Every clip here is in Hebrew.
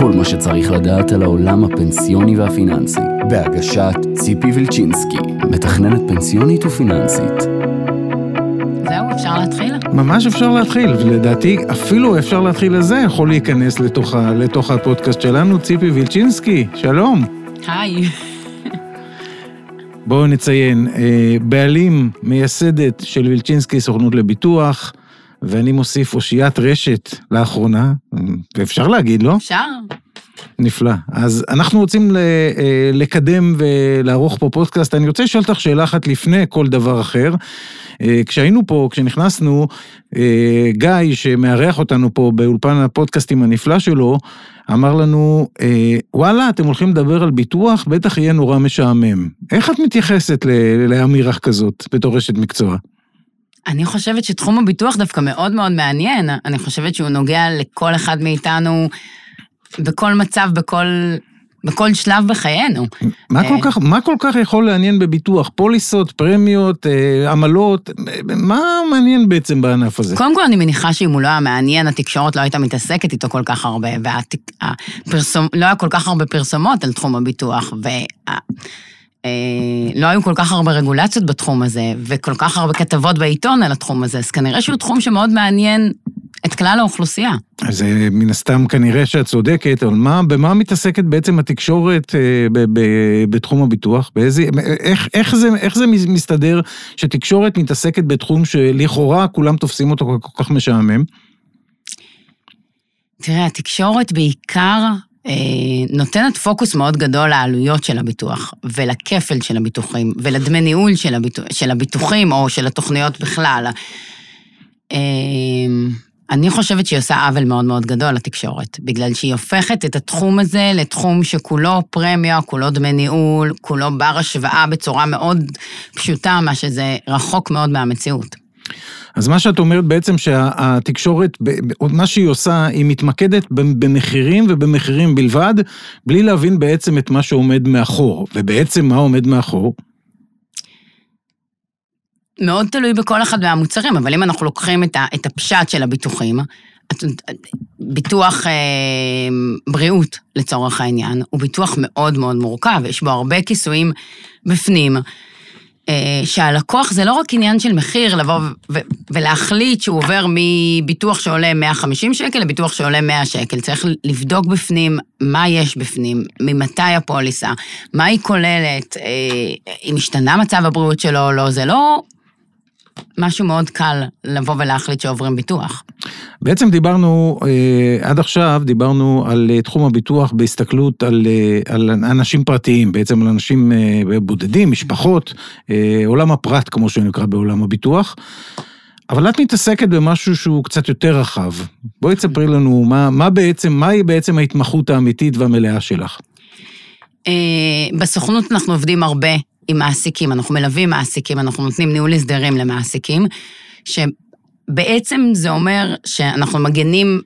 כל מה שצריך לדעת על העולם הפנסיוני והפיננסי, בהגשת ציפי וילצ'ינסקי, מתכננת פנסיונית ופיננסית. זהו, אפשר להתחיל? ממש אפשר להתחיל, ולדעתי אפילו אפשר להתחיל לזה, יכול להיכנס לתוך, ה, לתוך הפודקאסט שלנו, ציפי וילצ'ינסקי, שלום. היי. בואו נציין, אה, בעלים, מייסדת של וילצ'ינסקי סוכנות לביטוח, ואני מוסיף אושיית רשת לאחרונה, ואפשר להגיד, לא? אפשר. נפלא. אז אנחנו רוצים אה, לקדם ולערוך פה פודקאסט. אני רוצה לשאול אותך שאלה אחת לפני כל דבר אחר. אה, כשהיינו פה, כשנכנסנו, אה, גיא, שמארח אותנו פה באולפן הפודקאסטים הנפלא שלו, אמר לנו, וואלה, אתם הולכים לדבר על ביטוח? בטח יהיה נורא משעמם. איך את מתייחסת לאמירה כזאת בתור אשת מקצוע? אני חושבת שתחום הביטוח דווקא מאוד מאוד מעניין. אני חושבת שהוא נוגע לכל אחד מאיתנו בכל מצב, בכל, בכל שלב בחיינו. מה כל, כך, מה כל כך יכול לעניין בביטוח? פוליסות, פרמיות, אה, עמלות? מה מעניין בעצם בענף הזה? קודם כל, אני מניחה שאם הוא לא היה מעניין, התקשורת לא הייתה מתעסקת איתו כל כך הרבה, והפרסום, לא היה כל כך הרבה פרסומות על תחום הביטוח, וה... אה, לא היו כל כך הרבה רגולציות בתחום הזה, וכל כך הרבה כתבות בעיתון על התחום הזה, אז כנראה שהוא תחום שמאוד מעניין את כלל האוכלוסייה. אז אה, מן הסתם כנראה שאת צודקת, אבל מה, במה מתעסקת בעצם התקשורת אה, ב, ב, בתחום הביטוח? באיזה, איך, איך, זה, איך זה מסתדר שתקשורת מתעסקת בתחום שלכאורה כולם תופסים אותו כל כך משעמם? תראה, התקשורת בעיקר נותנת פוקוס מאוד גדול לעלויות של הביטוח, ולכפל של הביטוחים, ולדמי ניהול של, הביטוח, של הביטוחים, או של התוכניות בכלל. אה, אני חושבת שהיא עושה עוול מאוד מאוד גדול לתקשורת, בגלל שהיא הופכת את התחום הזה לתחום שכולו פרמיה, כולו דמי ניהול, כולו בר השוואה בצורה מאוד פשוטה, מה שזה רחוק מאוד מהמציאות. אז מה שאת אומרת בעצם שהתקשורת, מה שהיא עושה, היא מתמקדת במחירים ובמחירים בלבד, בלי להבין בעצם את מה שעומד מאחור. ובעצם מה עומד מאחור? מאוד תלוי בכל אחד מהמוצרים, אבל אם אנחנו לוקחים את הפשט של הביטוחים, ביטוח אה, בריאות לצורך העניין, הוא ביטוח מאוד מאוד מורכב, יש בו הרבה כיסויים בפנים. אה, שהלקוח זה לא רק עניין של מחיר, לבוא ולהחליט שהוא עובר מביטוח שעולה 150 שקל לביטוח שעולה 100 שקל. צריך לבדוק בפנים מה יש בפנים, ממתי הפוליסה, מה היא כוללת, אה, אם השתנה מצב הבריאות שלו או לא, זה לא משהו מאוד קל לבוא ולהחליט שעוברים ביטוח. בעצם דיברנו, אה, עד עכשיו דיברנו על אה, תחום הביטוח בהסתכלות על, אה, על אנשים פרטיים, בעצם על אנשים בודדים, משפחות, עולם הפרט כמו שנקרא בעולם הביטוח. אבל את מתעסקת במשהו שהוא קצת יותר רחב. בואי תספרי לנו מה, מה בעצם, מהי בעצם ההתמחות האמיתית והמלאה שלך. בסוכנות אנחנו עובדים הרבה עם מעסיקים, אנחנו מלווים מעסיקים, אנחנו נותנים ניהול הסדרים למעסיקים, שבעצם זה אומר שאנחנו מגנים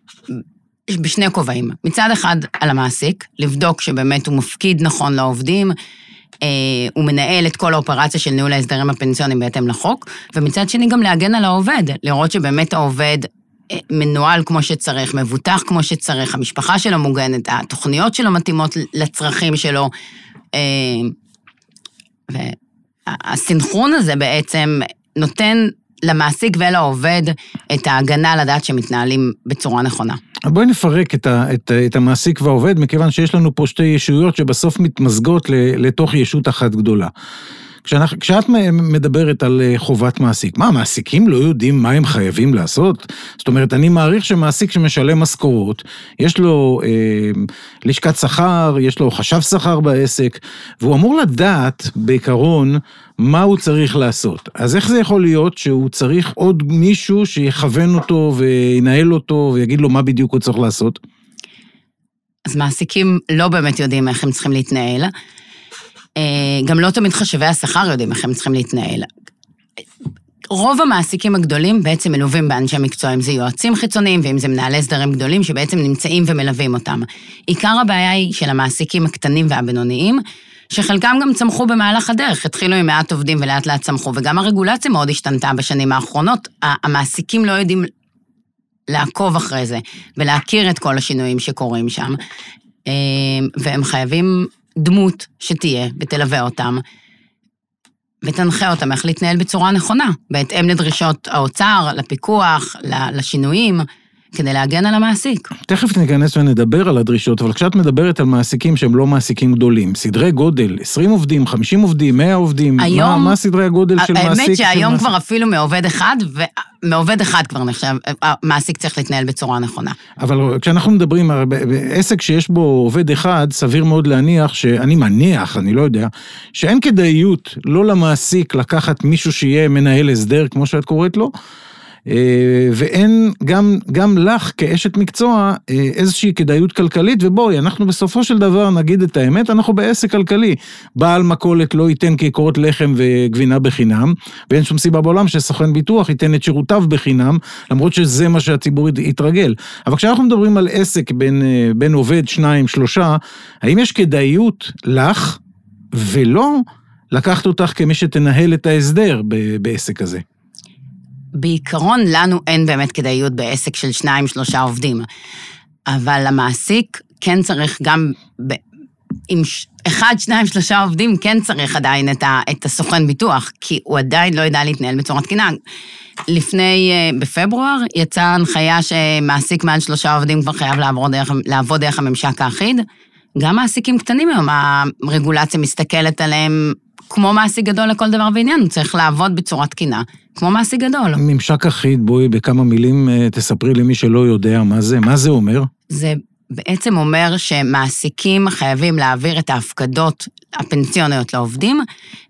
בשני כובעים. מצד אחד על המעסיק, לבדוק שבאמת הוא מפקיד נכון לעובדים, אה, הוא מנהל את כל האופרציה של ניהול ההסדרים הפנסיוניים בהתאם לחוק, ומצד שני גם להגן על העובד, לראות שבאמת העובד אה, מנוהל כמו שצריך, מבוטח כמו שצריך, המשפחה שלו מוגנת, התוכניות שלו מתאימות לצרכים שלו. והסינכרון הזה בעצם נותן למעסיק ולעובד את ההגנה לדעת שמתנהלים בצורה נכונה. בואי נפרק את, ה, את, את המעסיק והעובד, מכיוון שיש לנו פה שתי ישויות שבסוף מתמזגות לתוך ישות אחת גדולה. כשאנחנו, כשאת מדברת על אה, חובת מעסיק, מה, מעסיקים לא יודעים מה הם חייבים לעשות? זאת אומרת, אני מעריך שמעסיק שמשלם משכורות, יש לו אה, לשכת שכר, יש לו חשב שכר בעסק, והוא אמור לדעת, בעיקרון, מה הוא צריך לעשות. אז איך זה יכול להיות שהוא צריך עוד מישהו שיכוון אותו וינהל אותו ויגיד לו מה בדיוק הוא צריך לעשות? אז מעסיקים לא באמת יודעים איך הם צריכים להתנהל. אה, גם לא תמיד חשבי השכר יודעים איך הם צריכים להתנהל. רוב המעסיקים הגדולים בעצם מלווים באנשי מקצוע, אם זה יועצים חיצוניים ואם זה מנהלי סדרים גדולים שבעצם נמצאים ומלווים אותם. עיקר הבעיה היא של המעסיקים הקטנים והבינוניים, שחלקם גם צמחו במהלך הדרך, התחילו עם מעט עובדים ולאט לאט צמחו, וגם הרגולציה מאוד השתנתה בשנים האחרונות. המעסיקים לא יודעים לעקוב אחרי זה ולהכיר את כל השינויים שקורים שם. אה, והם חייבים דמות שתהיה ותלווה אותם, ותנחה אותם איך להתנהל בצורה נכונה, בהתאם לדרישות האוצר, לפיקוח, לשינויים. כדי להגן על המעסיק. תכף ניכנס ונדבר על הדרישות, אבל כשאת מדברת על מעסיקים שהם לא מעסיקים גדולים, סדרי גודל, 20 עובדים, 50 עובדים, 100 עובדים, היום, מה, מה סדרי הגודל של מעסיק? האמת שהיום כבר אפילו מעובד אחד, ומעובד אחד כבר נחשב, המעסיק צריך להתנהל בצורה נכונה. אבל כשאנחנו מדברים, בעסק שיש בו עובד אחד, סביר מאוד להניח, שאני מניח, אני לא יודע, שאין כדאיות לא למעסיק לקחת מישהו שיהיה מנהל הסדר, כמו שאת קוראת לו, ואין גם, גם לך כאשת מקצוע אה, איזושהי כדאיות כלכלית, ובואי, אנחנו בסופו של דבר נגיד את האמת, אנחנו בעסק כלכלי. בעל מכולת לא ייתן כיכרות לחם וגבינה בחינם, ואין שום סיבה בעולם שסוכן ביטוח ייתן את שירותיו בחינם, למרות שזה מה שהציבור יתרגל. אבל כשאנחנו מדברים על עסק בין, אה, בין עובד, שניים, שלושה, האם יש כדאיות לך ולא לקחת אותך כמי שתנהל את ההסדר בעסק הזה? בעיקרון, לנו אין באמת כדאיות בעסק של שניים, שלושה עובדים. אבל המעסיק כן צריך גם, ב, עם אחד, שניים, שלושה עובדים, כן צריך עדיין את, ה, את הסוכן ביטוח, כי הוא עדיין לא ידע להתנהל בצורה תקינה. לפני, אה, בפברואר, יצאה הנחיה שמעסיק מעל שלושה עובדים כבר חייב לעבוד דרך, לעבוד דרך הממשק האחיד. גם מעסיקים קטנים היום, הרגולציה מסתכלת עליהם כמו מעסיק גדול לכל דבר ועניין, הוא צריך לעבוד בצורה תקינה, כמו מעסיק גדול. ממשק אחיד, בואי בכמה מילים אה, תספרי למי שלא יודע מה זה, מה זה אומר? זה בעצם אומר שמעסיקים חייבים להעביר את ההפקדות הפנסיוניות לעובדים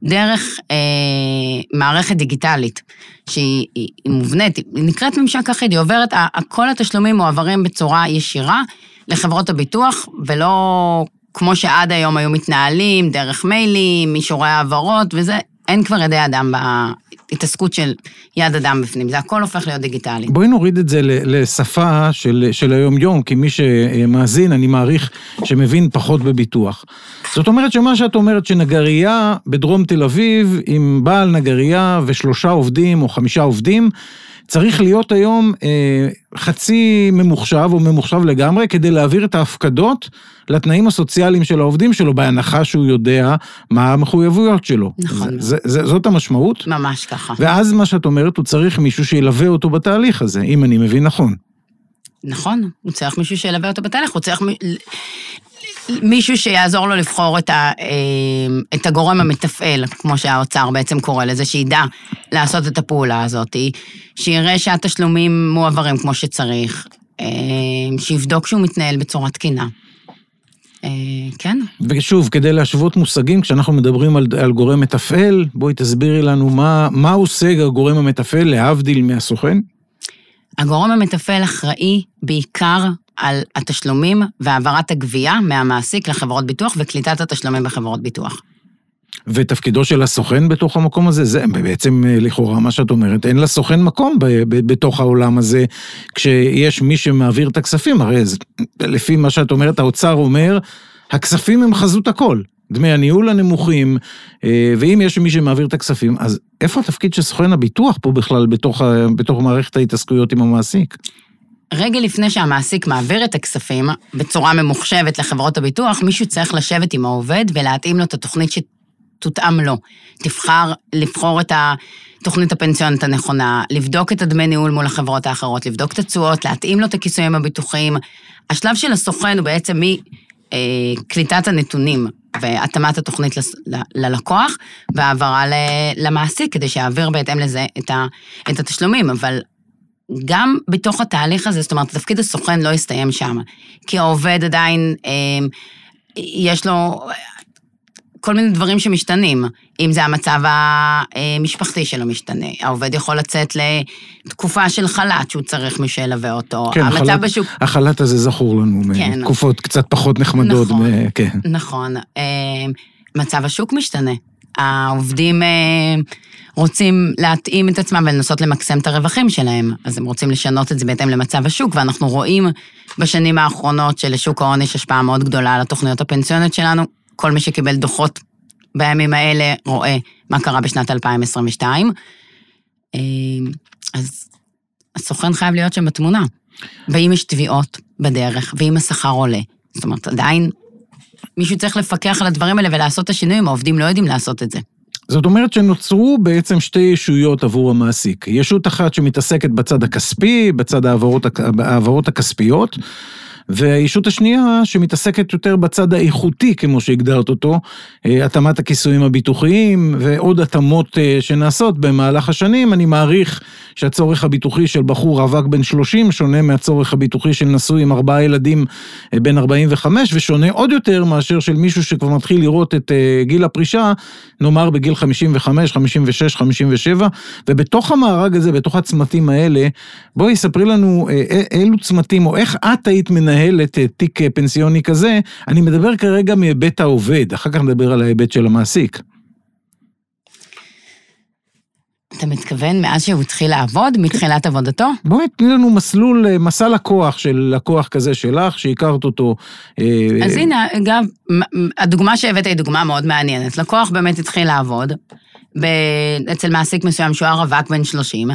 דרך אה, מערכת דיגיטלית, שהיא היא, היא מובנית, היא נקראת ממשק אחיד, היא עוברת, כל התשלומים מועברים בצורה ישירה לחברות הביטוח, ולא כמו שעד היום היו מתנהלים, דרך מיילים, אישורי העברות, וזה, אין כבר ידי אדם בהתעסקות של יד אדם בפנים, זה הכל הופך להיות דיגיטלי. בואי נוריד את זה לשפה של, של היום-יום, כי מי שמאזין, אני מעריך שמבין פחות בביטוח. זאת אומרת שמה שאת אומרת, שנגרייה בדרום תל אביב, עם בעל נגרייה ושלושה עובדים או חמישה עובדים, צריך להיות היום אה, חצי ממוחשב או ממוחשב לגמרי כדי להעביר את ההפקדות לתנאים הסוציאליים של העובדים שלו, בהנחה שהוא יודע מה המחויבויות שלו. נכון. זה, זה, זאת המשמעות? ממש ככה. ואז מה שאת אומרת, הוא צריך מישהו שילווה אותו בתהליך הזה, אם אני מבין נכון. נכון, הוא צריך מישהו שילווה אותו בתהליך, הוא צריך מישהו שיעזור לו לבחור את, ה, אה, את הגורם המתפעל, כמו שהאוצר בעצם קורא לזה, שידע לעשות את הפעולה הזאת, שיראה שהתשלומים מועברים כמו שצריך, אה, שיבדוק שהוא מתנהל בצורה תקינה. אה, כן. ושוב, כדי להשוות מושגים, כשאנחנו מדברים על, על גורם מתפעל, בואי תסבירי לנו מה, מה עושה הגורם המתפעל, להבדיל מהסוכן. הגורם המתפעל אחראי בעיקר על התשלומים והעברת הגבייה מהמעסיק לחברות ביטוח וקליטת התשלומים בחברות ביטוח. ותפקידו של הסוכן בתוך המקום הזה, זה בעצם אה, לכאורה מה שאת אומרת, אין לסוכן מקום ב, ב, בתוך העולם הזה, כשיש מי שמעביר את הכספים, הרי זה, לפי מה שאת אומרת, האוצר אומר, הכספים הם חזות הכל. דמי הניהול הנמוכים, אה, ואם יש מי שמעביר את הכספים, אז איפה התפקיד של סוכן הביטוח פה בכלל בתוך, בתוך מערכת ההתעסקויות עם המעסיק? רגע לפני שהמעסיק מעביר את הכספים בצורה ממוחשבת לחברות הביטוח, מישהו צריך לשבת עם העובד ולהתאים לו את התוכנית שתותאם לו. תבחר לבחור את התוכנית הפנסיונית הנכונה, לבדוק את הדמי ניהול מול החברות האחרות, לבדוק את התשואות, להתאים לו את הכיסויים הביטוחיים. השלב של הסוכן הוא בעצם מקליטת הנתונים והתאמת התוכנית ללקוח, והעברה למעסיק, כדי שיעביר בהתאם לזה את התשלומים. אבל גם בתוך התהליך הזה, זאת אומרת, תפקיד הסוכן לא יסתיים שם, כי העובד עדיין, אה, יש לו כל מיני דברים שמשתנים. אם זה המצב המשפחתי שלו משתנה, העובד יכול לצאת לתקופה של חל"ת שהוא צריך מי שילווה אותו. כן, המצב החל"ת, בשוק... החל"ת הזה זכור לנו, כן. מתקופות קצת פחות נחמדות. נכון, מ... כן. נכון. אה, מצב השוק משתנה. העובדים אה, רוצים להתאים את עצמם ולנסות למקסם את הרווחים שלהם, אז הם רוצים לשנות את זה בהתאם למצב השוק, ואנחנו רואים בשנים האחרונות שלשוק ההון יש השפעה מאוד גדולה על התוכניות הפנסיוניות שלנו. כל מי שקיבל דוחות בימים האלה רואה מה קרה בשנת 2022. אה, אז הסוכן חייב להיות שם בתמונה. ואם יש תביעות בדרך, ואם השכר עולה, זאת אומרת, עדיין מישהו צריך לפקח על הדברים האלה ולעשות את השינויים, העובדים לא יודעים לעשות את זה. זאת אומרת שנוצרו בעצם שתי ישויות עבור המעסיק. ישות אחת שמתעסקת בצד הכספי, בצד ההעברות, ההעברות הכספיות, והישות השנייה שמתעסקת יותר בצד האיכותי, כמו שהגדרת אותו, אה, התאמת הכיסויים הביטוחיים ועוד התאמות אה, שנעשות במהלך השנים. אני מעריך שהצורך הביטוחי של בחור רווק בן 30 שונה מהצורך הביטוחי של נשוי עם ארבעה ילדים אה, בן 45, ושונה עוד יותר מאשר של מישהו שכבר מתחיל לראות את גיל הפרישה, נאמר בגיל 55, 56, 57, ובתוך המארג הזה, בתוך הצמתים האלה, בואי ספרי לנו אילו צמתים, או איך את היית מנהלת מנהלת אה, תיק אה, פנסיוני כזה, אני מדבר כרגע מהיבט העובד, אחר כך נדבר על ההיבט של המעסיק. אתה מתכוון מאז שהוא התחיל לעבוד, מתחילת עבודתו? בואי תני לנו מסלול, אה, מסע לקוח של לקוח כזה שלך, שהכרת אותו. אז הנה, גם, הדוגמה שהבאת היא דוגמה מאוד מעניינת. לקוח באמת התחיל לעבוד אצל מעסיק מסוים שהוא היה רווק בן 30,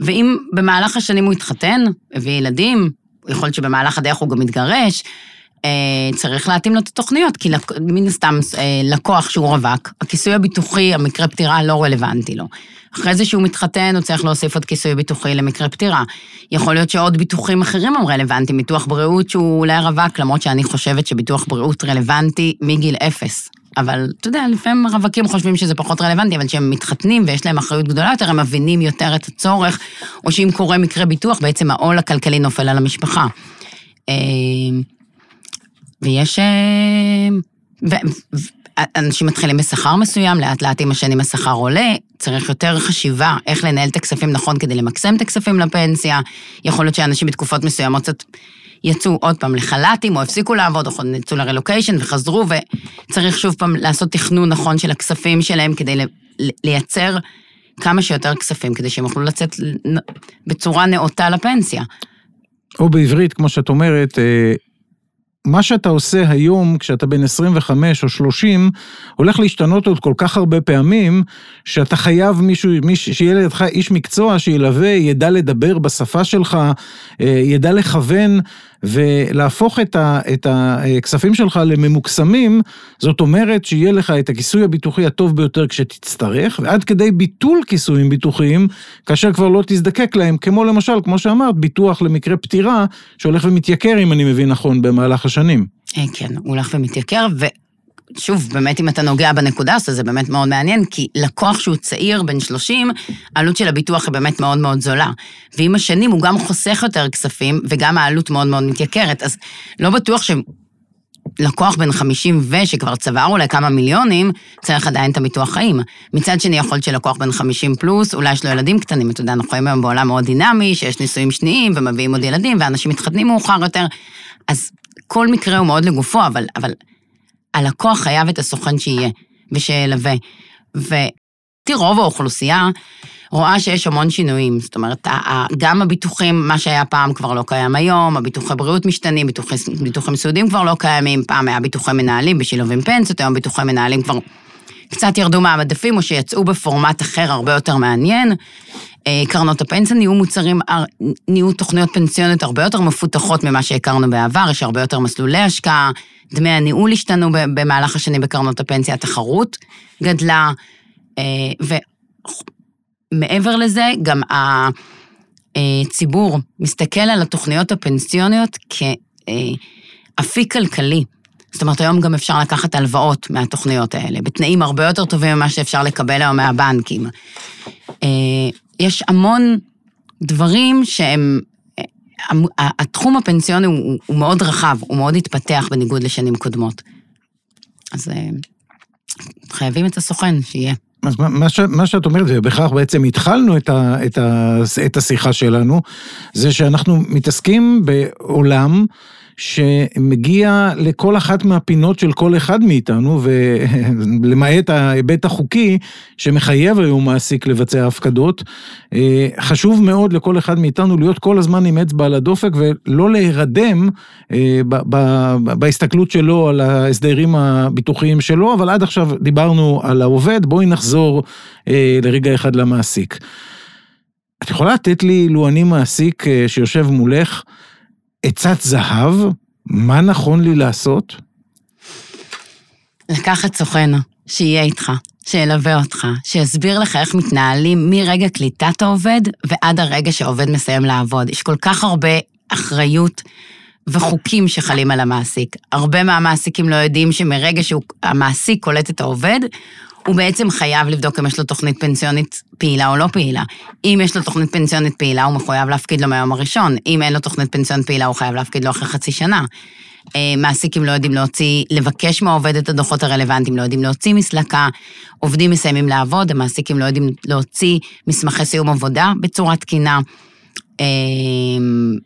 ואם במהלך השנים הוא התחתן, הביא ילדים, יכול להיות שבמהלך הדרך הוא גם מתגרש, אה, צריך להתאים לו את התוכניות, כי מן הסתם אה, לקוח שהוא רווק, הכיסוי הביטוחי, המקרה פטירה לא רלוונטי לו. אחרי זה שהוא מתחתן, הוא צריך להוסיף עוד כיסוי ביטוחי למקרה פטירה. יכול להיות שעוד ביטוחים אחרים הם רלוונטיים, ביטוח בריאות שהוא אולי רווק, למרות שאני חושבת שביטוח בריאות רלוונטי מגיל אפס. אבל אתה יודע, לפעמים רווקים חושבים שזה פחות רלוונטי, אבל כשהם מתחתנים ויש להם אחריות גדולה יותר, הם מבינים יותר את הצורך, או שאם קורה מקרה ביטוח, בעצם העול הכלכלי נופל על המשפחה. אה, ויש... אה, אנשים מתחילים בשכר מסוים, לאט לאט עם השנים השכר עולה, צריך יותר חשיבה איך לנהל את הכספים נכון כדי למקסם את הכספים לפנסיה. יכול להיות שאנשים בתקופות מסוימות קצת יצאו עוד פעם לחל"תים, או הפסיקו לעבוד, או יצאו לרילוקיישן וחזרו, וצריך שוב פעם לעשות תכנון נכון של הכספים שלהם כדי לייצר כמה שיותר כספים, כדי שהם יוכלו לצאת בצורה נאותה לפנסיה. או בעברית, כמו שאת אומרת, אה, מה שאתה עושה היום, כשאתה בן 25 או 30, הולך להשתנות עוד כל כך הרבה פעמים, שאתה חייב מישהו, מישהו שיהיה לידך איש מקצוע שילווה, ידע לדבר בשפה שלך, אה, ידע לכוון, ולהפוך את, ה, את הכספים שלך לממוקסמים, זאת אומרת שיהיה לך את הכיסוי הביטוחי הטוב ביותר כשתצטרך, ועד כדי ביטול כיסויים ביטוחיים, כאשר כבר לא תזדקק להם, כמו למשל, כמו שאמרת, ביטוח למקרה פטירה, שהולך ומתייקר, אם אני מבין נכון, במהלך השנים. אה, כן, הוא הולך ומתייקר. שוב, באמת אם אתה נוגע בנקודה הזאת, זה באמת מאוד מעניין, כי לקוח שהוא צעיר, בן 30, העלות של הביטוח היא באמת מאוד מאוד זולה. ועם השנים הוא גם חוסך יותר כספים, וגם העלות מאוד מאוד מתייקרת. אז לא בטוח שלקוח בן 50 ו, שכבר צבר אולי כמה מיליונים, צריך עדיין את הביטוח חיים. מצד שני, יכול להיות שלקוח בן 50 פלוס, אולי יש לו ילדים קטנים, אתה יודע, אנחנו חיים היום בעולם מאוד דינמי, שיש נישואים שניים ומביאים עוד ילדים, ואנשים מתחתנים מאוחר יותר. אז כל מקרה הוא מאוד לגופו, אבל, אבל הלקוח חייב את הסוכן שיהיה ושילווה. ותראי, רוב האוכלוסייה רואה שיש המון שינויים. זאת אומרת, גם הביטוחים, מה שהיה פעם כבר לא קיים היום, הביטוחי בריאות משתנים, ביטוחי, ביטוחים סיעודיים כבר לא קיימים, פעם היה ביטוחי מנהלים בשילוב עם פנסיות, היום ביטוחי מנהלים כבר קצת ירדו מהמדפים, או שיצאו בפורמט אחר הרבה יותר מעניין. אה, קרנות הפנסיה נהיו מוצרים, נהיו תוכניות פנסיוניות הרבה יותר מפותחות ממה שהכרנו בעבר, יש הרבה יותר מסלולי השקעה, דמי הניהול השתנו במהלך השנים בקרנות הפנסיה, התחרות גדלה, אה, ומעבר לזה, גם הציבור מסתכל על התוכניות הפנסיוניות כאפיק כלכלי. זאת אומרת, היום גם אפשר לקחת הלוואות מהתוכניות האלה, בתנאים הרבה יותר טובים ממה שאפשר לקבל היום מהבנקים. יש המון דברים שהם התחום הפנסיוני הוא, הוא מאוד רחב, הוא מאוד התפתח בניגוד לשנים קודמות. אז אה, חייבים את הסוכן, שיהיה. אז מה, ש, מה שאת אומרת, ובכך בעצם התחלנו את, ה, את, ה, את השיחה שלנו, זה שאנחנו מתעסקים בעולם שמגיע לכל אחת מהפינות של כל אחד מאיתנו, ולמעט ההיבט החוקי שמחייב היום מעסיק לבצע הפקדות, אה, חשוב מאוד לכל אחד מאיתנו להיות כל הזמן עם אצבע על הדופק ולא להירדם אה, בהסתכלות שלו על ההסדרים הביטוחיים שלו, אבל עד עכשיו דיברנו על העובד, בואי נחזור אה, לרגע אחד למעסיק. את יכולה לתת לי, לו אני מעסיק שיושב מולך, עצת זהב, מה נכון לי לעשות? לקחת סוכן שיהיה איתך, שילווה אותך, שיסביר לך איך מתנהלים מרגע קליטת העובד ועד הרגע שהעובד מסיים לעבוד. יש כל כך הרבה אחריות וחוקים שחלים על המעסיק. הרבה מהמעסיקים לא יודעים שמרגע שהמעסיק קולט את העובד, הוא בעצם חייב לבדוק אם יש לו תוכנית פנסיונית פעילה או לא פעילה. אם יש לו תוכנית פנסיונית פעילה, הוא מחויב להפקיד לו מהיום הראשון. אם אין לו תוכנית פנסיונית פעילה, הוא חייב להפקיד לו אחרי חצי שנה. אה, מעסיקים לא יודעים להוציא, לבקש מהעובד את הדוחות הרלוונטיים, לא יודעים להוציא מסלקה, עובדים מסיימים לעבוד, המעסיקים לא יודעים להוציא מסמכי סיום עבודה בצורה תקינה. אה,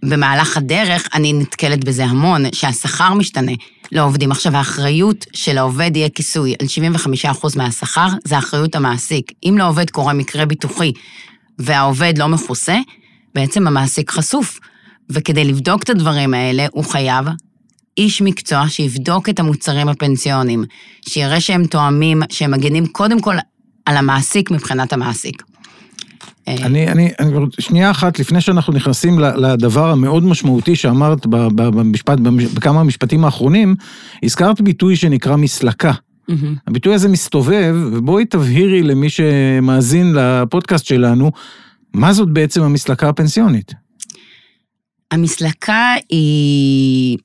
במהלך הדרך אני נתקלת בזה המון, שהשכר משתנה לעובדים. עכשיו, האחריות של העובד יהיה כיסוי על 75% מהשכר, זה אחריות המעסיק. אם לעובד קורה מקרה ביטוחי והעובד לא מכוסה, בעצם המעסיק חשוף. וכדי לבדוק את הדברים האלה, הוא חייב איש מקצוע שיבדוק את המוצרים הפנסיוניים, שיראה שהם תואמים, שהם מגנים קודם כל על המעסיק מבחינת המעסיק. אני, אני, אני, שנייה אחת, לפני שאנחנו נכנסים לדבר המאוד משמעותי שאמרת במשפט, בכמה המשפטים האחרונים, הזכרת ביטוי שנקרא מסלקה. Mm-hmm. הביטוי הזה מסתובב, ובואי תבהירי למי שמאזין לפודקאסט שלנו, מה זאת בעצם המסלקה הפנסיונית? המסלקה היא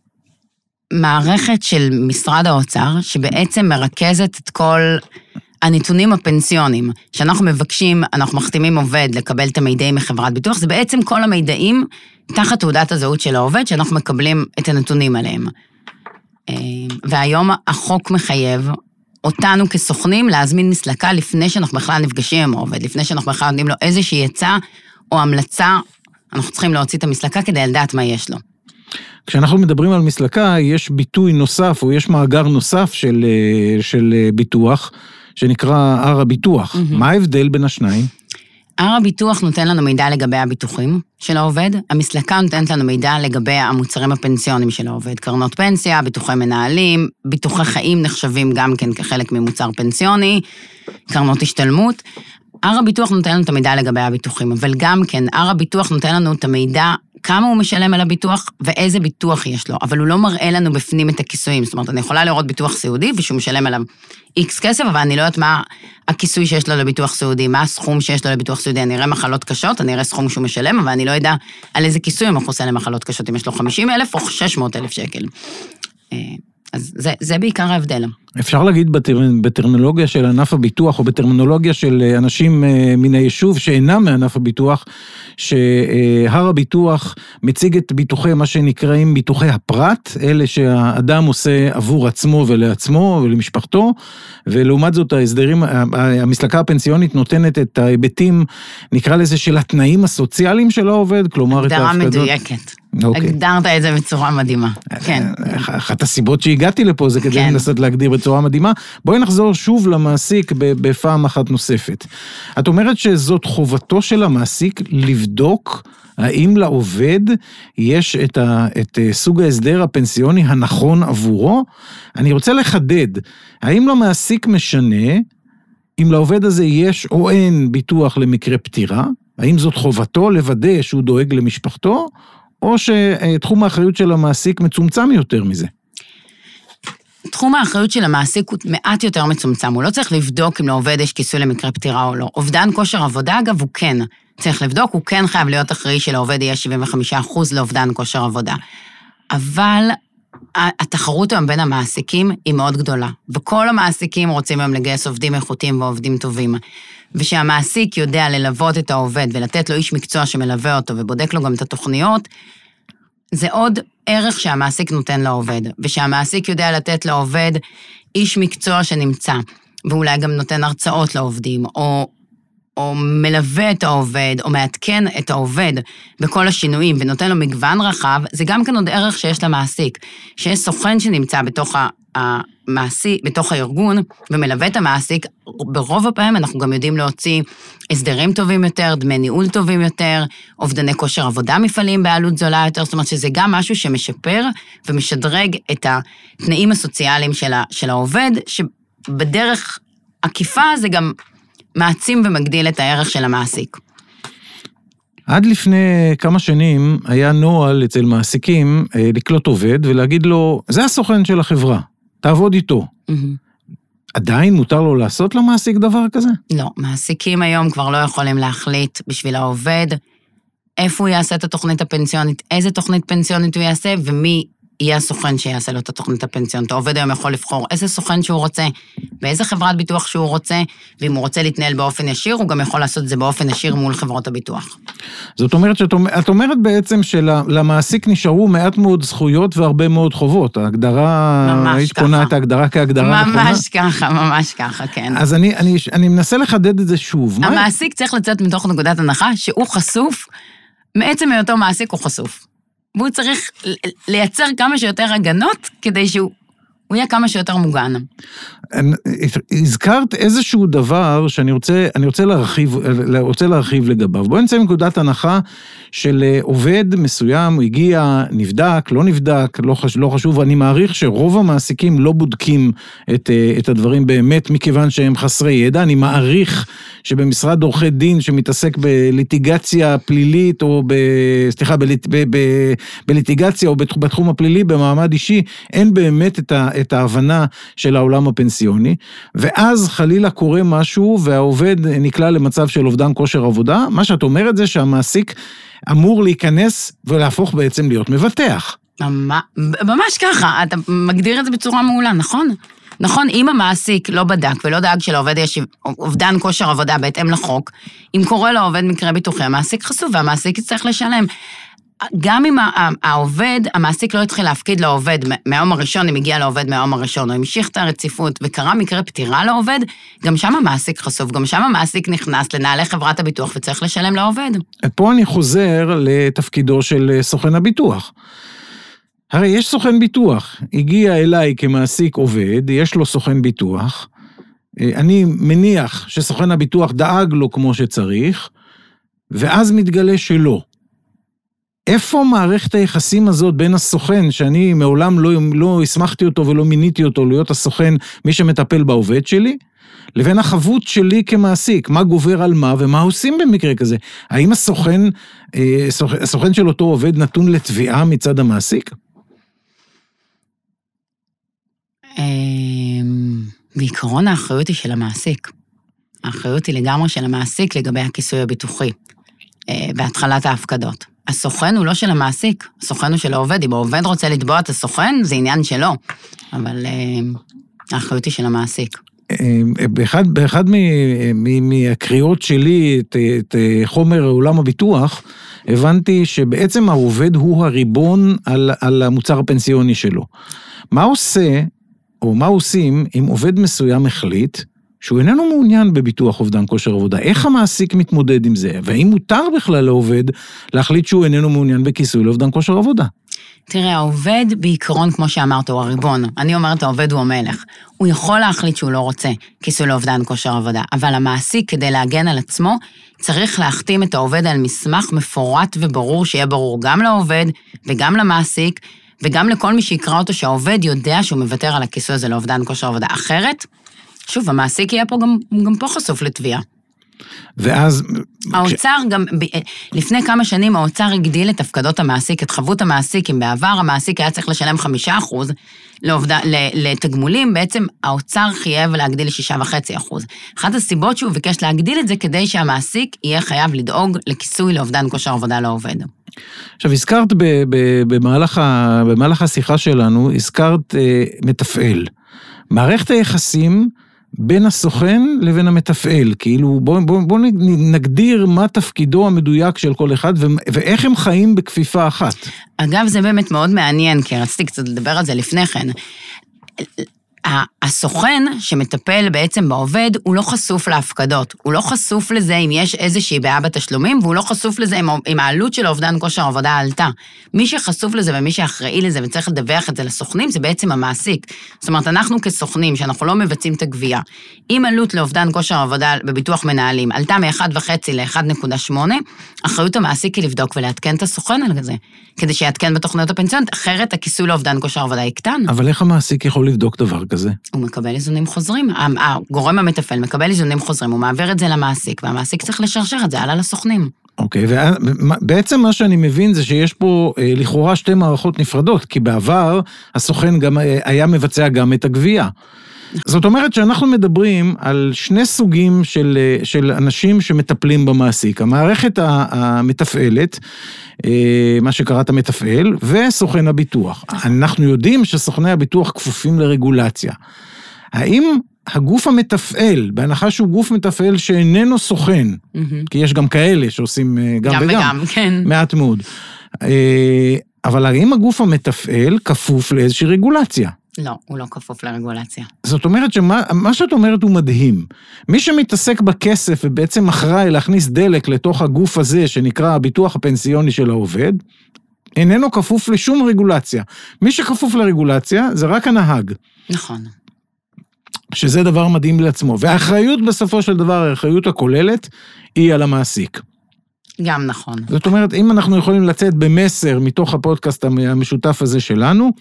מערכת של משרד האוצר, שבעצם מרכזת את כל הנתונים הפנסיוניים, שאנחנו מבקשים, אנחנו מחתימים עובד לקבל את המידעים מחברת ביטוח, זה בעצם כל המידעים תחת תעודת הזהות של העובד, שאנחנו מקבלים את הנתונים עליהם. אה, והיום החוק מחייב אותנו כסוכנים להזמין מסלקה לפני שאנחנו בכלל נפגשים עם העובד, לפני שאנחנו בכלל נותנים לו איזושהי עצה או המלצה, אנחנו צריכים להוציא את המסלקה כדי לדעת מה יש לו. כשאנחנו מדברים על מסלקה, יש ביטוי נוסף, או יש מאגר נוסף של, אה, של אה, ביטוח, שנקרא הר הביטוח. Mm-hmm. מה ההבדל בין השניים? הר הביטוח נותן לנו מידע לגבי הביטוחים של העובד, המסלקה נותנת לנו מידע לגבי המוצרים הפנסיוניים של העובד, קרנות פנסיה, ביטוחי מנהלים, ביטוחי חיים נחשבים גם כן כחלק ממוצר פנסיוני, קרנות השתלמות. הר הביטוח נותן לנו את המידע לגבי הביטוחים, אבל גם כן, הר הביטוח נותן לנו את המידע כמה הוא משלם על הביטוח ואיזה ביטוח יש לו, אבל הוא לא מראה לנו בפנים את הכיסויים. זאת אומרת, אני יכולה לראות ביטוח סיעודי ושהוא משלם עליו איקס כסף, אבל אני לא יודעת מה הכיסוי שיש לו לביטוח סיעודי, מה הסכום שיש לו לביטוח סיעודי. אני אראה מחלות קשות, אני אראה סכום שהוא משלם, אבל אני לא יודע על איזה כיסוי הוא מכוסה למחלות קשות, אם יש לו 50 אלף או 600 אלף שקל. אה, אז זה, זה בעיקר ההבדל. אפשר להגיד בטר, בטרמינולוגיה של ענף הביטוח, או בטרמינולוגיה של אה, אנשים אה, מן היישוב שאינם מענף הביטוח, שהר הביטוח מציג את ביטוחי, מה שנקראים ביטוחי הפרט, אלה שהאדם עושה עבור עצמו ולעצמו ולמשפחתו, ולעומת זאת ההסדרים, המסלקה הפנסיונית נותנת את ההיבטים, נקרא לזה, של התנאים הסוציאליים של העובד, כלומר את ההפקדות. הגדרה מדויקת. אוקיי. הגדרת את זה בצורה מדהימה, כן. אחת הסיבות שהגעתי לפה זה כדי כן. לנסות להגדיר בצורה מדהימה. בואי נחזור שוב למעסיק בפעם אחת נוספת. את אומרת שזאת חובתו של המעסיק לבדוק האם לעובד יש את, ה, את אה, סוג ההסדר הפנסיוני הנכון עבורו? אני רוצה לחדד, האם למעסיק משנה אם לעובד הזה יש או אין ביטוח למקרה פטירה? האם זאת חובתו לוודא שהוא דואג למשפחתו, או שתחום האחריות של המעסיק מצומצם יותר מזה? תחום האחריות של המעסיק הוא מעט יותר מצומצם, הוא לא צריך לבדוק אם לעובד יש כיסוי למקרה פטירה או לא. אובדן כושר עבודה, אגב, הוא כן צריך לבדוק, הוא כן חייב להיות אחראי שלעובד יהיה 75% לאובדן כושר עבודה. אבל התחרות היום בין המעסיקים היא מאוד גדולה, וכל המעסיקים רוצים היום לגייס עובדים איכותיים ועובדים טובים. ושהמעסיק יודע ללוות את העובד ולתת לו איש מקצוע שמלווה אותו ובודק לו גם את התוכניות, זה עוד ערך שהמעסיק נותן לעובד, ושהמעסיק יודע לתת לעובד איש מקצוע שנמצא, ואולי גם נותן הרצאות לעובדים, או, או מלווה את העובד, או מעדכן את העובד בכל השינויים, ונותן לו מגוון רחב, זה גם כן עוד ערך שיש למעסיק. שיש סוכן שנמצא בתוך המעסיק, בתוך הארגון, ומלווה את המעסיק, ברוב הפעמים אנחנו גם יודעים להוציא הסדרים טובים יותר, דמי ניהול טובים יותר, אובדני כושר עבודה מפעלים בעלות זולה יותר, זאת אומרת שזה גם משהו שמשפר ומשדרג את התנאים הסוציאליים של, ה, של העובד, שבדרך עקיפה זה גם מעצים ומגדיל את הערך של המעסיק. עד לפני כמה שנים היה נוהל אצל מעסיקים אה, לקלוט עובד ולהגיד לו, זה הסוכן של החברה, תעבוד איתו. מהמם. עדיין מותר לו לעשות למעסיק דבר כזה? לא, מעסיקים היום כבר לא יכולים להחליט בשביל העובד איפה הוא יעשה את התוכנית הפנסיונית, איזה תוכנית פנסיונית הוא יעשה ומי יהיה הסוכן שיעשה לו את התוכנית הפנסיונית. העובד היום יכול לבחור איזה סוכן שהוא רוצה, באיזה חברת ביטוח שהוא רוצה, ואם הוא רוצה להתנהל באופן ישיר, הוא גם יכול לעשות את זה באופן ישיר מול חברות הביטוח. זאת אומרת שאת אומ- את אומרת בעצם שלמעסיק נשארו מעט מאוד זכויות והרבה מאוד חובות. ההגדרה, ממש היית ככה. קונה את ההגדרה כהגדרה נכונה? ממש ככה, ממש ככה, כן. אז אני, אני, אני מנסה לחדד את זה שוב. מה- המעסיק צריך לצאת מתוך נקודת הנחה שהוא חשוף, מעצם היותו מעסיק הוא חשוף. והוא צריך לייצר כמה שיותר הגנות כדי שהוא הוא יהיה כמה שיותר מוגן. הזכרת איזשהו דבר שאני רוצה, אני רוצה להרחיב, רוצה להרחיב לגביו. בואי נצא מנקודת הנחה של אה, עובד מסוים, הוא הגיע, נבדק, לא נבדק, לא, חש, לא חשוב, אני מעריך שרוב המעסיקים לא בודקים את, אה, את הדברים באמת, מכיוון שהם חסרי ידע. אני מעריך שבמשרד עורכי דין שמתעסק בליטיגציה פלילית, או ב... סליחה, בליט, ב, ב, בליטיגציה או בתחום הפלילי, במעמד אישי, אין באמת את, ה, את ההבנה של העולם הפנסיוני, ואז חלילה קורה משהו והעובד נקלע למצב של אובדן כושר עבודה, מה שאת אומרת זה שהמעסיק אמור להיכנס ולהפוך בעצם להיות מבטח. ממש ככה, אתה מגדיר את זה בצורה מעולה, נכון? נכון, אם המעסיק לא בדק ולא דאג שלעובד יש אובדן כושר עבודה בהתאם לחוק, אם קורה לעובד מקרה ביטוחי, המעסיק חשוף והמעסיק יצטרך לשלם. גם אם העובד, המעסיק לא התחיל להפקיד לעובד מהיום הראשון, אם הגיע לעובד מהיום הראשון, או המשיך את הרציפות וקרה מקרה פטירה לעובד, גם שם המעסיק חשוף, גם שם המעסיק נכנס לנעלי חברת הביטוח וצריך לשלם לעובד. פה אני חוזר לתפקידו של אה, סוכן הביטוח. הרי יש סוכן ביטוח, הגיע אליי כמעסיק עובד, יש לו סוכן ביטוח, אה, אני מניח שסוכן הביטוח דאג לו כמו שצריך, ואז מתגלה שלא. איפה מערכת היחסים הזאת בין הסוכן, שאני מעולם לא, לא הסמכתי אותו ולא מיניתי אותו להיות הסוכן, מי שמטפל בעובד שלי, לבין החבות שלי כמעסיק, מה גובר על מה ומה עושים במקרה כזה. האם הסוכן, אה, סוכ- הסוכן של אותו עובד נתון לתביעה מצד המעסיק? אמ, בעיקרון האחריות היא של המעסיק. האחריות היא לגמרי של המעסיק לגבי הכיסוי הביטוחי אה, בהתחלת ההפקדות. הסוכן הוא לא של המעסיק, הסוכן הוא של העובד. אם העובד רוצה לתבוע את הסוכן, זה עניין שלו, אבל אה, האחריות היא של המעסיק. אה, באחד, באחד מהקריאות שלי את, את חומר עולם הביטוח, הבנתי שבעצם העובד הוא הריבון על, על המוצר הפנסיוני שלו. מה עושה, או מה עושים, אם עובד מסוים החליט שהוא איננו מעוניין בביטוח אובדן כושר עבודה? איך המעסיק מתמודד עם זה? והאם מותר בכלל לעובד להחליט שהוא איננו מעוניין בכיסוי לאובדן כושר עבודה? תראה, העובד בעיקרון, כמו שאמרת, הוא הריבון. אני אומרת, העובד הוא המלך. הוא יכול להחליט שהוא לא רוצה כיסוי לאובדן כושר עבודה, אבל המעסיק, כדי להגן על עצמו, צריך להחתים את העובד על מסמך מפורט וברור, שיהיה ברור גם לעובד וגם למעסיק, וגם לכל מי שיקרא אותו, שהעובד יודע שהוא מוותר על הכיסוי הזה לאובדן כושר עבודה. אחרת, שוב, המעסיק יהיה פה גם, גם פה חשוף לתביעה. ואז... האוצר גם, ב- לפני כמה שנים האוצר הגדיל את הפקדות המעסיק, את חבות המעסיק, אם בעבר המעסיק היה צריך לשלם חמישה אחוז לעובד, לתגמולים, בעצם האוצר חייב להגדיל לשישה וחצי אחוז. אחת הסיבות שהוא ביקש להגדיל את זה, כדי שהמעסיק יהיה חייב לדאוג לכיסוי לאובדן כושר עבודה לעובד. עכשיו, הזכרת ב, ב, במהלך, ה, במהלך השיחה שלנו, הזכרת אה, מתפעל. מערכת היחסים בין הסוכן לבין המתפעל, כאילו בואו בוא, בוא נגדיר מה תפקידו המדויק של כל אחד ו, ואיך הם חיים בכפיפה אחת. אגב, זה באמת מאוד מעניין, כי רציתי קצת לדבר על זה לפני כן. הסוכן שמטפל בעצם בעובד, הוא לא חשוף להפקדות. הוא לא חשוף לזה אם יש איזושהי בעיה בתשלומים, והוא לא חשוף לזה אם, העלות של האובדן כושר עבודה עלתה. מי שחשוף לזה ומי שאחראי לזה וצריך לדווח את זה לסוכנים, זה בעצם המעסיק. זאת אומרת, אנחנו כסוכנים, שאנחנו לא מבצעים את הגבייה, אם עלות לאובדן כושר עבודה בביטוח מנהלים עלתה מ-1.5 ל-1.8, אחריות המעסיק היא לבדוק ולעדכן את הסוכן על זה, כדי שיעדכן בתוכניות הפנסיוניות, אחרת הכיסוי לאובדן כושר עבודה יקטן. אבל איך המעסיק יכול לבדוק דבר כזה? הוא מקבל איזונים חוזרים. הגורם המתפעל מקבל איזונים חוזרים, הוא מעביר את זה למעסיק, והמעסיק צריך לשרשר את זה הלאה לסוכנים. אוקיי, ובעצם מה שאני מבין זה שיש פה אה, לכאורה שתי מערכות נפרדות, כי בעבר הסוכן גם אה, היה מבצע גם את הגבייה. זאת אומרת שאנחנו מדברים על שני סוגים של, אה, של אנשים שמטפלים במעסיק. המערכת המתפעלת, מה שקראת מתפעל, וסוכן הביטוח. אנחנו יודעים שסוכני הביטוח כפופים לרגולציה. האם הגוף המתפעל, בהנחה שהוא גוף מתפעל שאיננו סוכן, mm-hmm. כי יש גם כאלה שעושים אה, גם, גם וגם, וגם, כן. מעט מאוד. אה, אבל האם הגוף המתפעל כפוף לאיזושהי רגולציה? לא, הוא לא כפוף לרגולציה. זאת אומרת שמה שאת אומרת הוא מדהים. מי שמתעסק בכסף ובעצם אחראי להכניס דלק לתוך הגוף הזה, שנקרא הביטוח הפנסיוני של העובד, איננו כפוף לשום רגולציה. מי שכפוף לרגולציה זה רק הנהג. נכון. שזה דבר מדהים לעצמו. והאחריות בסופו של דבר, האחריות הכוללת, היא על המעסיק. גם נכון. זאת אומרת, אם אנחנו יכולים לצאת במסר מתוך הפודקאסט המשותף הזה שלנו,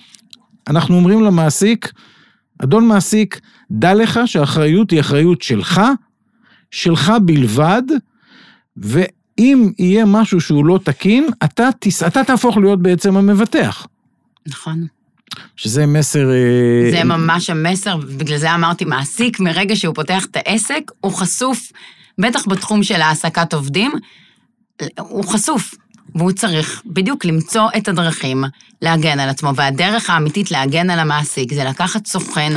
אנחנו אומרים למעסיק, אדון מעסיק, דע לך שהאחריות היא אחריות שלך, שלך בלבד, ואם יהיה משהו שהוא לא תקין, אתה, אתה תהפוך להיות בעצם המבטח. נכון. שזה מסר... אה, זה ממש המסר, בגלל זה אמרתי, מעסיק, מרגע שהוא פותח את העסק, הוא חשוף, בטח בתחום של העסקת עובדים, הוא חשוף, והוא צריך בדיוק למצוא את הדרכים להגן על עצמו, והדרך האמיתית להגן על המעסיק זה לקחת סוכן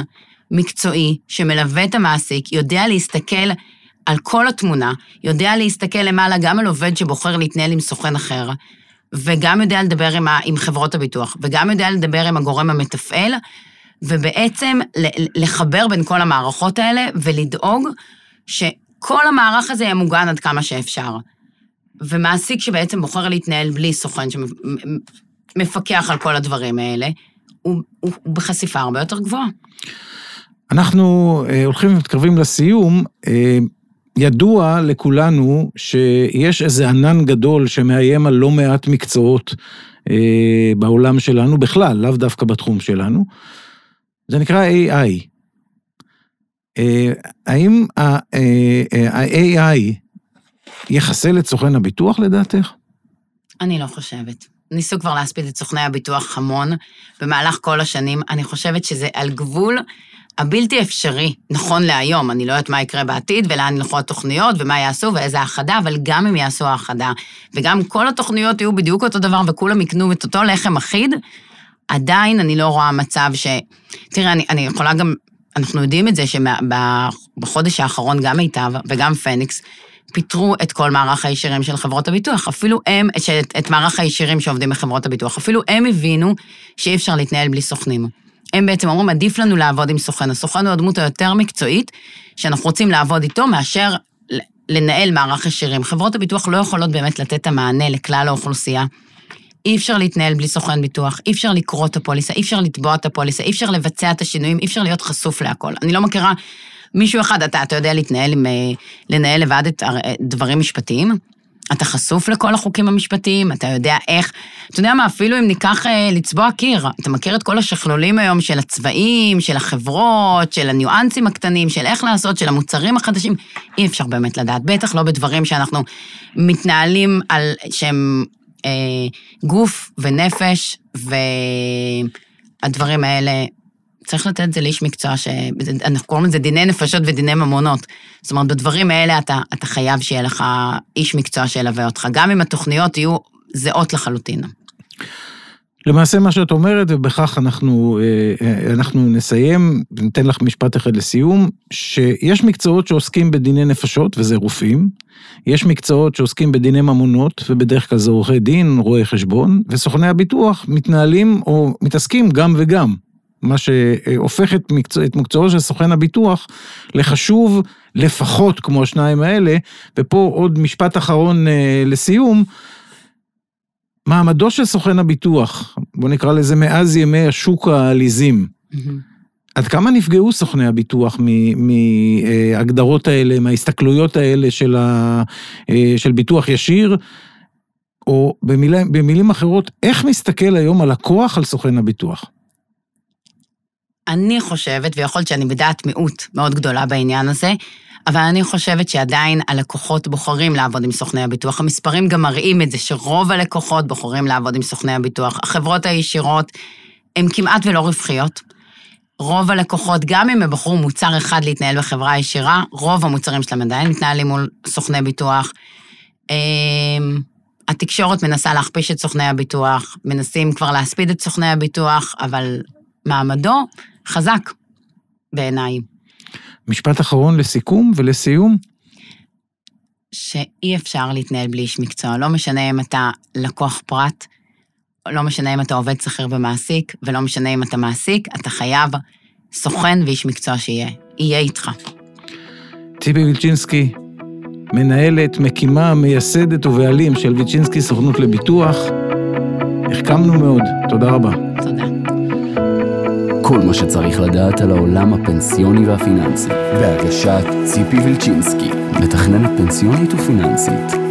מקצועי שמלווה את המעסיק, יודע להסתכל על כל התמונה, יודע להסתכל למעלה גם על עובד שבוחר להתנהל עם סוכן אחר, וגם יודע לדבר עם, ה, עם חברות הביטוח, וגם יודע לדבר עם הגורם המתפעל, ובעצם לחבר בין כל המערכות האלה ולדאוג שכל המערך הזה יהיה מוגן עד כמה שאפשר. ומעסיק שבעצם בוחר להתנהל בלי סוכן שמפקח על כל הדברים האלה, הוא, הוא, הוא בחשיפה הרבה יותר גבוהה. אנחנו אה, הולכים ומתקרבים לסיום. אה, ידוע לכולנו שיש איזה ענן גדול שמאיים על לא מעט מקצועות אה, בעולם שלנו, בכלל, לאו דווקא בתחום שלנו. זה נקרא AI. האם ה-AI יחסל את סוכן הביטוח לדעתך? אני לא חושבת. ניסו כבר להספיד את סוכני הביטוח המון במהלך כל השנים. אני חושבת שזה על גבול הבלתי אפשרי, נכון להיום, אני לא יודעת מה יקרה בעתיד ולאן ילכו התוכניות ומה יעשו ואיזה האחדה, אבל גם אם יעשו האחדה, וגם כל התוכניות יהיו בדיוק אותו דבר וכולם יקנו את אותו לחם אחיד, עדיין אני לא רואה מצב ש... תראה, אני, אני יכולה גם, אנחנו יודעים את זה שבחודש האחרון גם מיטב וגם פניקס, פיטרו את כל מערך הישירים של חברות הביטוח. אפילו הם, את, את מערך הישירים שעובדים בחברות הביטוח, אפילו הם הבינו שאי אפשר להתנהל בלי סוכנים. הם בעצם אומרים, עדיף לנו לעבוד עם סוכן. הסוכן הוא הדמות היותר מקצועית, שאנחנו רוצים לעבוד איתו, מאשר לנהל מערך ישירים. חברות הביטוח לא יכולות באמת לתת את המענה לכלל האוכלוסייה. אי אפשר להתנהל בלי סוכן ביטוח, אי אפשר לקרוא את הפוליסה, אי אפשר לתבוע את הפוליסה, אי אפשר לבצע את השינויים, אי אפשר להיות חשוף להכל. אני לא מכירה מישהו אחד, אתה, אתה יודע להתנהל עם, אה, לנהל לבד את דברים משפטיים? אתה חשוף לכל החוקים המשפטיים, אתה יודע איך, אתה יודע מה, אפילו אם ניקח אה, לצבוע קיר, אתה מכיר את כל השכלולים היום של הצבעים, של החברות, של הניואנסים הקטנים, של איך לעשות, של המוצרים החדשים, אי אפשר באמת לדעת, בטח לא בדברים שאנחנו מתנהלים על, שהם אה, גוף ונפש, והדברים האלה צריך לתת את זה לאיש מקצוע, שאנחנו קוראים לזה דיני נפשות ודיני ממונות. זאת אומרת, בדברים האלה אתה, אתה חייב שיהיה לך איש מקצוע שילווה אותך, גם אם התוכניות יהיו זהות לחלוטין. למעשה מה שאת אומרת, ובכך אנחנו, אה, אה, אנחנו נסיים, ניתן לך משפט אחד לסיום, שיש מקצועות שעוסקים בדיני נפשות, וזה רופאים, יש מקצועות שעוסקים בדיני ממונות, ובדרך כלל זה עורכי דין, רואי חשבון, וסוכני הביטוח מתנהלים או מתעסקים גם וגם. מה שהופך את, מקצוע, את מקצועו של סוכן הביטוח לחשוב לפחות כמו השניים האלה, ופה עוד משפט אחרון אה, לסיום, מעמדו של סוכן הביטוח, בוא נקרא לזה מאז ימי השוק העליזים, mm-hmm. עד כמה נפגעו סוכני הביטוח מהגדרות האלה, מההסתכלויות האלה של, ה, אה, של ביטוח ישיר, או במילים, במילים אחרות, איך מסתכל היום הלקוח על סוכן הביטוח? אני חושבת, ויכול להיות שאני בדעת מיעוט מאוד גדולה בעניין הזה, אבל אני חושבת שעדיין הלקוחות בוחרים לעבוד עם סוכני הביטוח. המספרים גם מראים את זה, שרוב הלקוחות בוחרים לעבוד עם סוכני הביטוח. החברות הישירות הן כמעט ולא רווחיות. רוב הלקוחות, גם אם הם בחרו מוצר אחד להתנהל בחברה ישירה, רוב המוצרים שלהם עדיין מתנהלים מול סוכני ביטוח. אמ, התקשורת מנסה להכפיש את סוכני הביטוח, מנסים כבר להספיד את סוכני הביטוח, אבל מעמדו חזק בעיניי. משפט אחרון לסיכום ולסיום. שאי אפשר להתנהל בלי איש מקצוע. לא משנה אם אתה לקוח פרט, לא משנה אם אתה עובד שכיר ומעסיק, ולא משנה אם אתה מעסיק, אתה חייב סוכן ואיש מקצוע שיהיה. יהיה איתך. ציפי וילצ'ינסקי, מנהלת, מקימה, מייסדת ובעלים של ויצ'ינסקי סוכנות לביטוח. החכמנו מאוד, תודה רבה. תודה. כל מה שצריך לדעת על העולם הפנסיוני והפיננסי, בהגשת ציפי וילצ'ינסקי, מתכננת פנסיונית ופיננסית.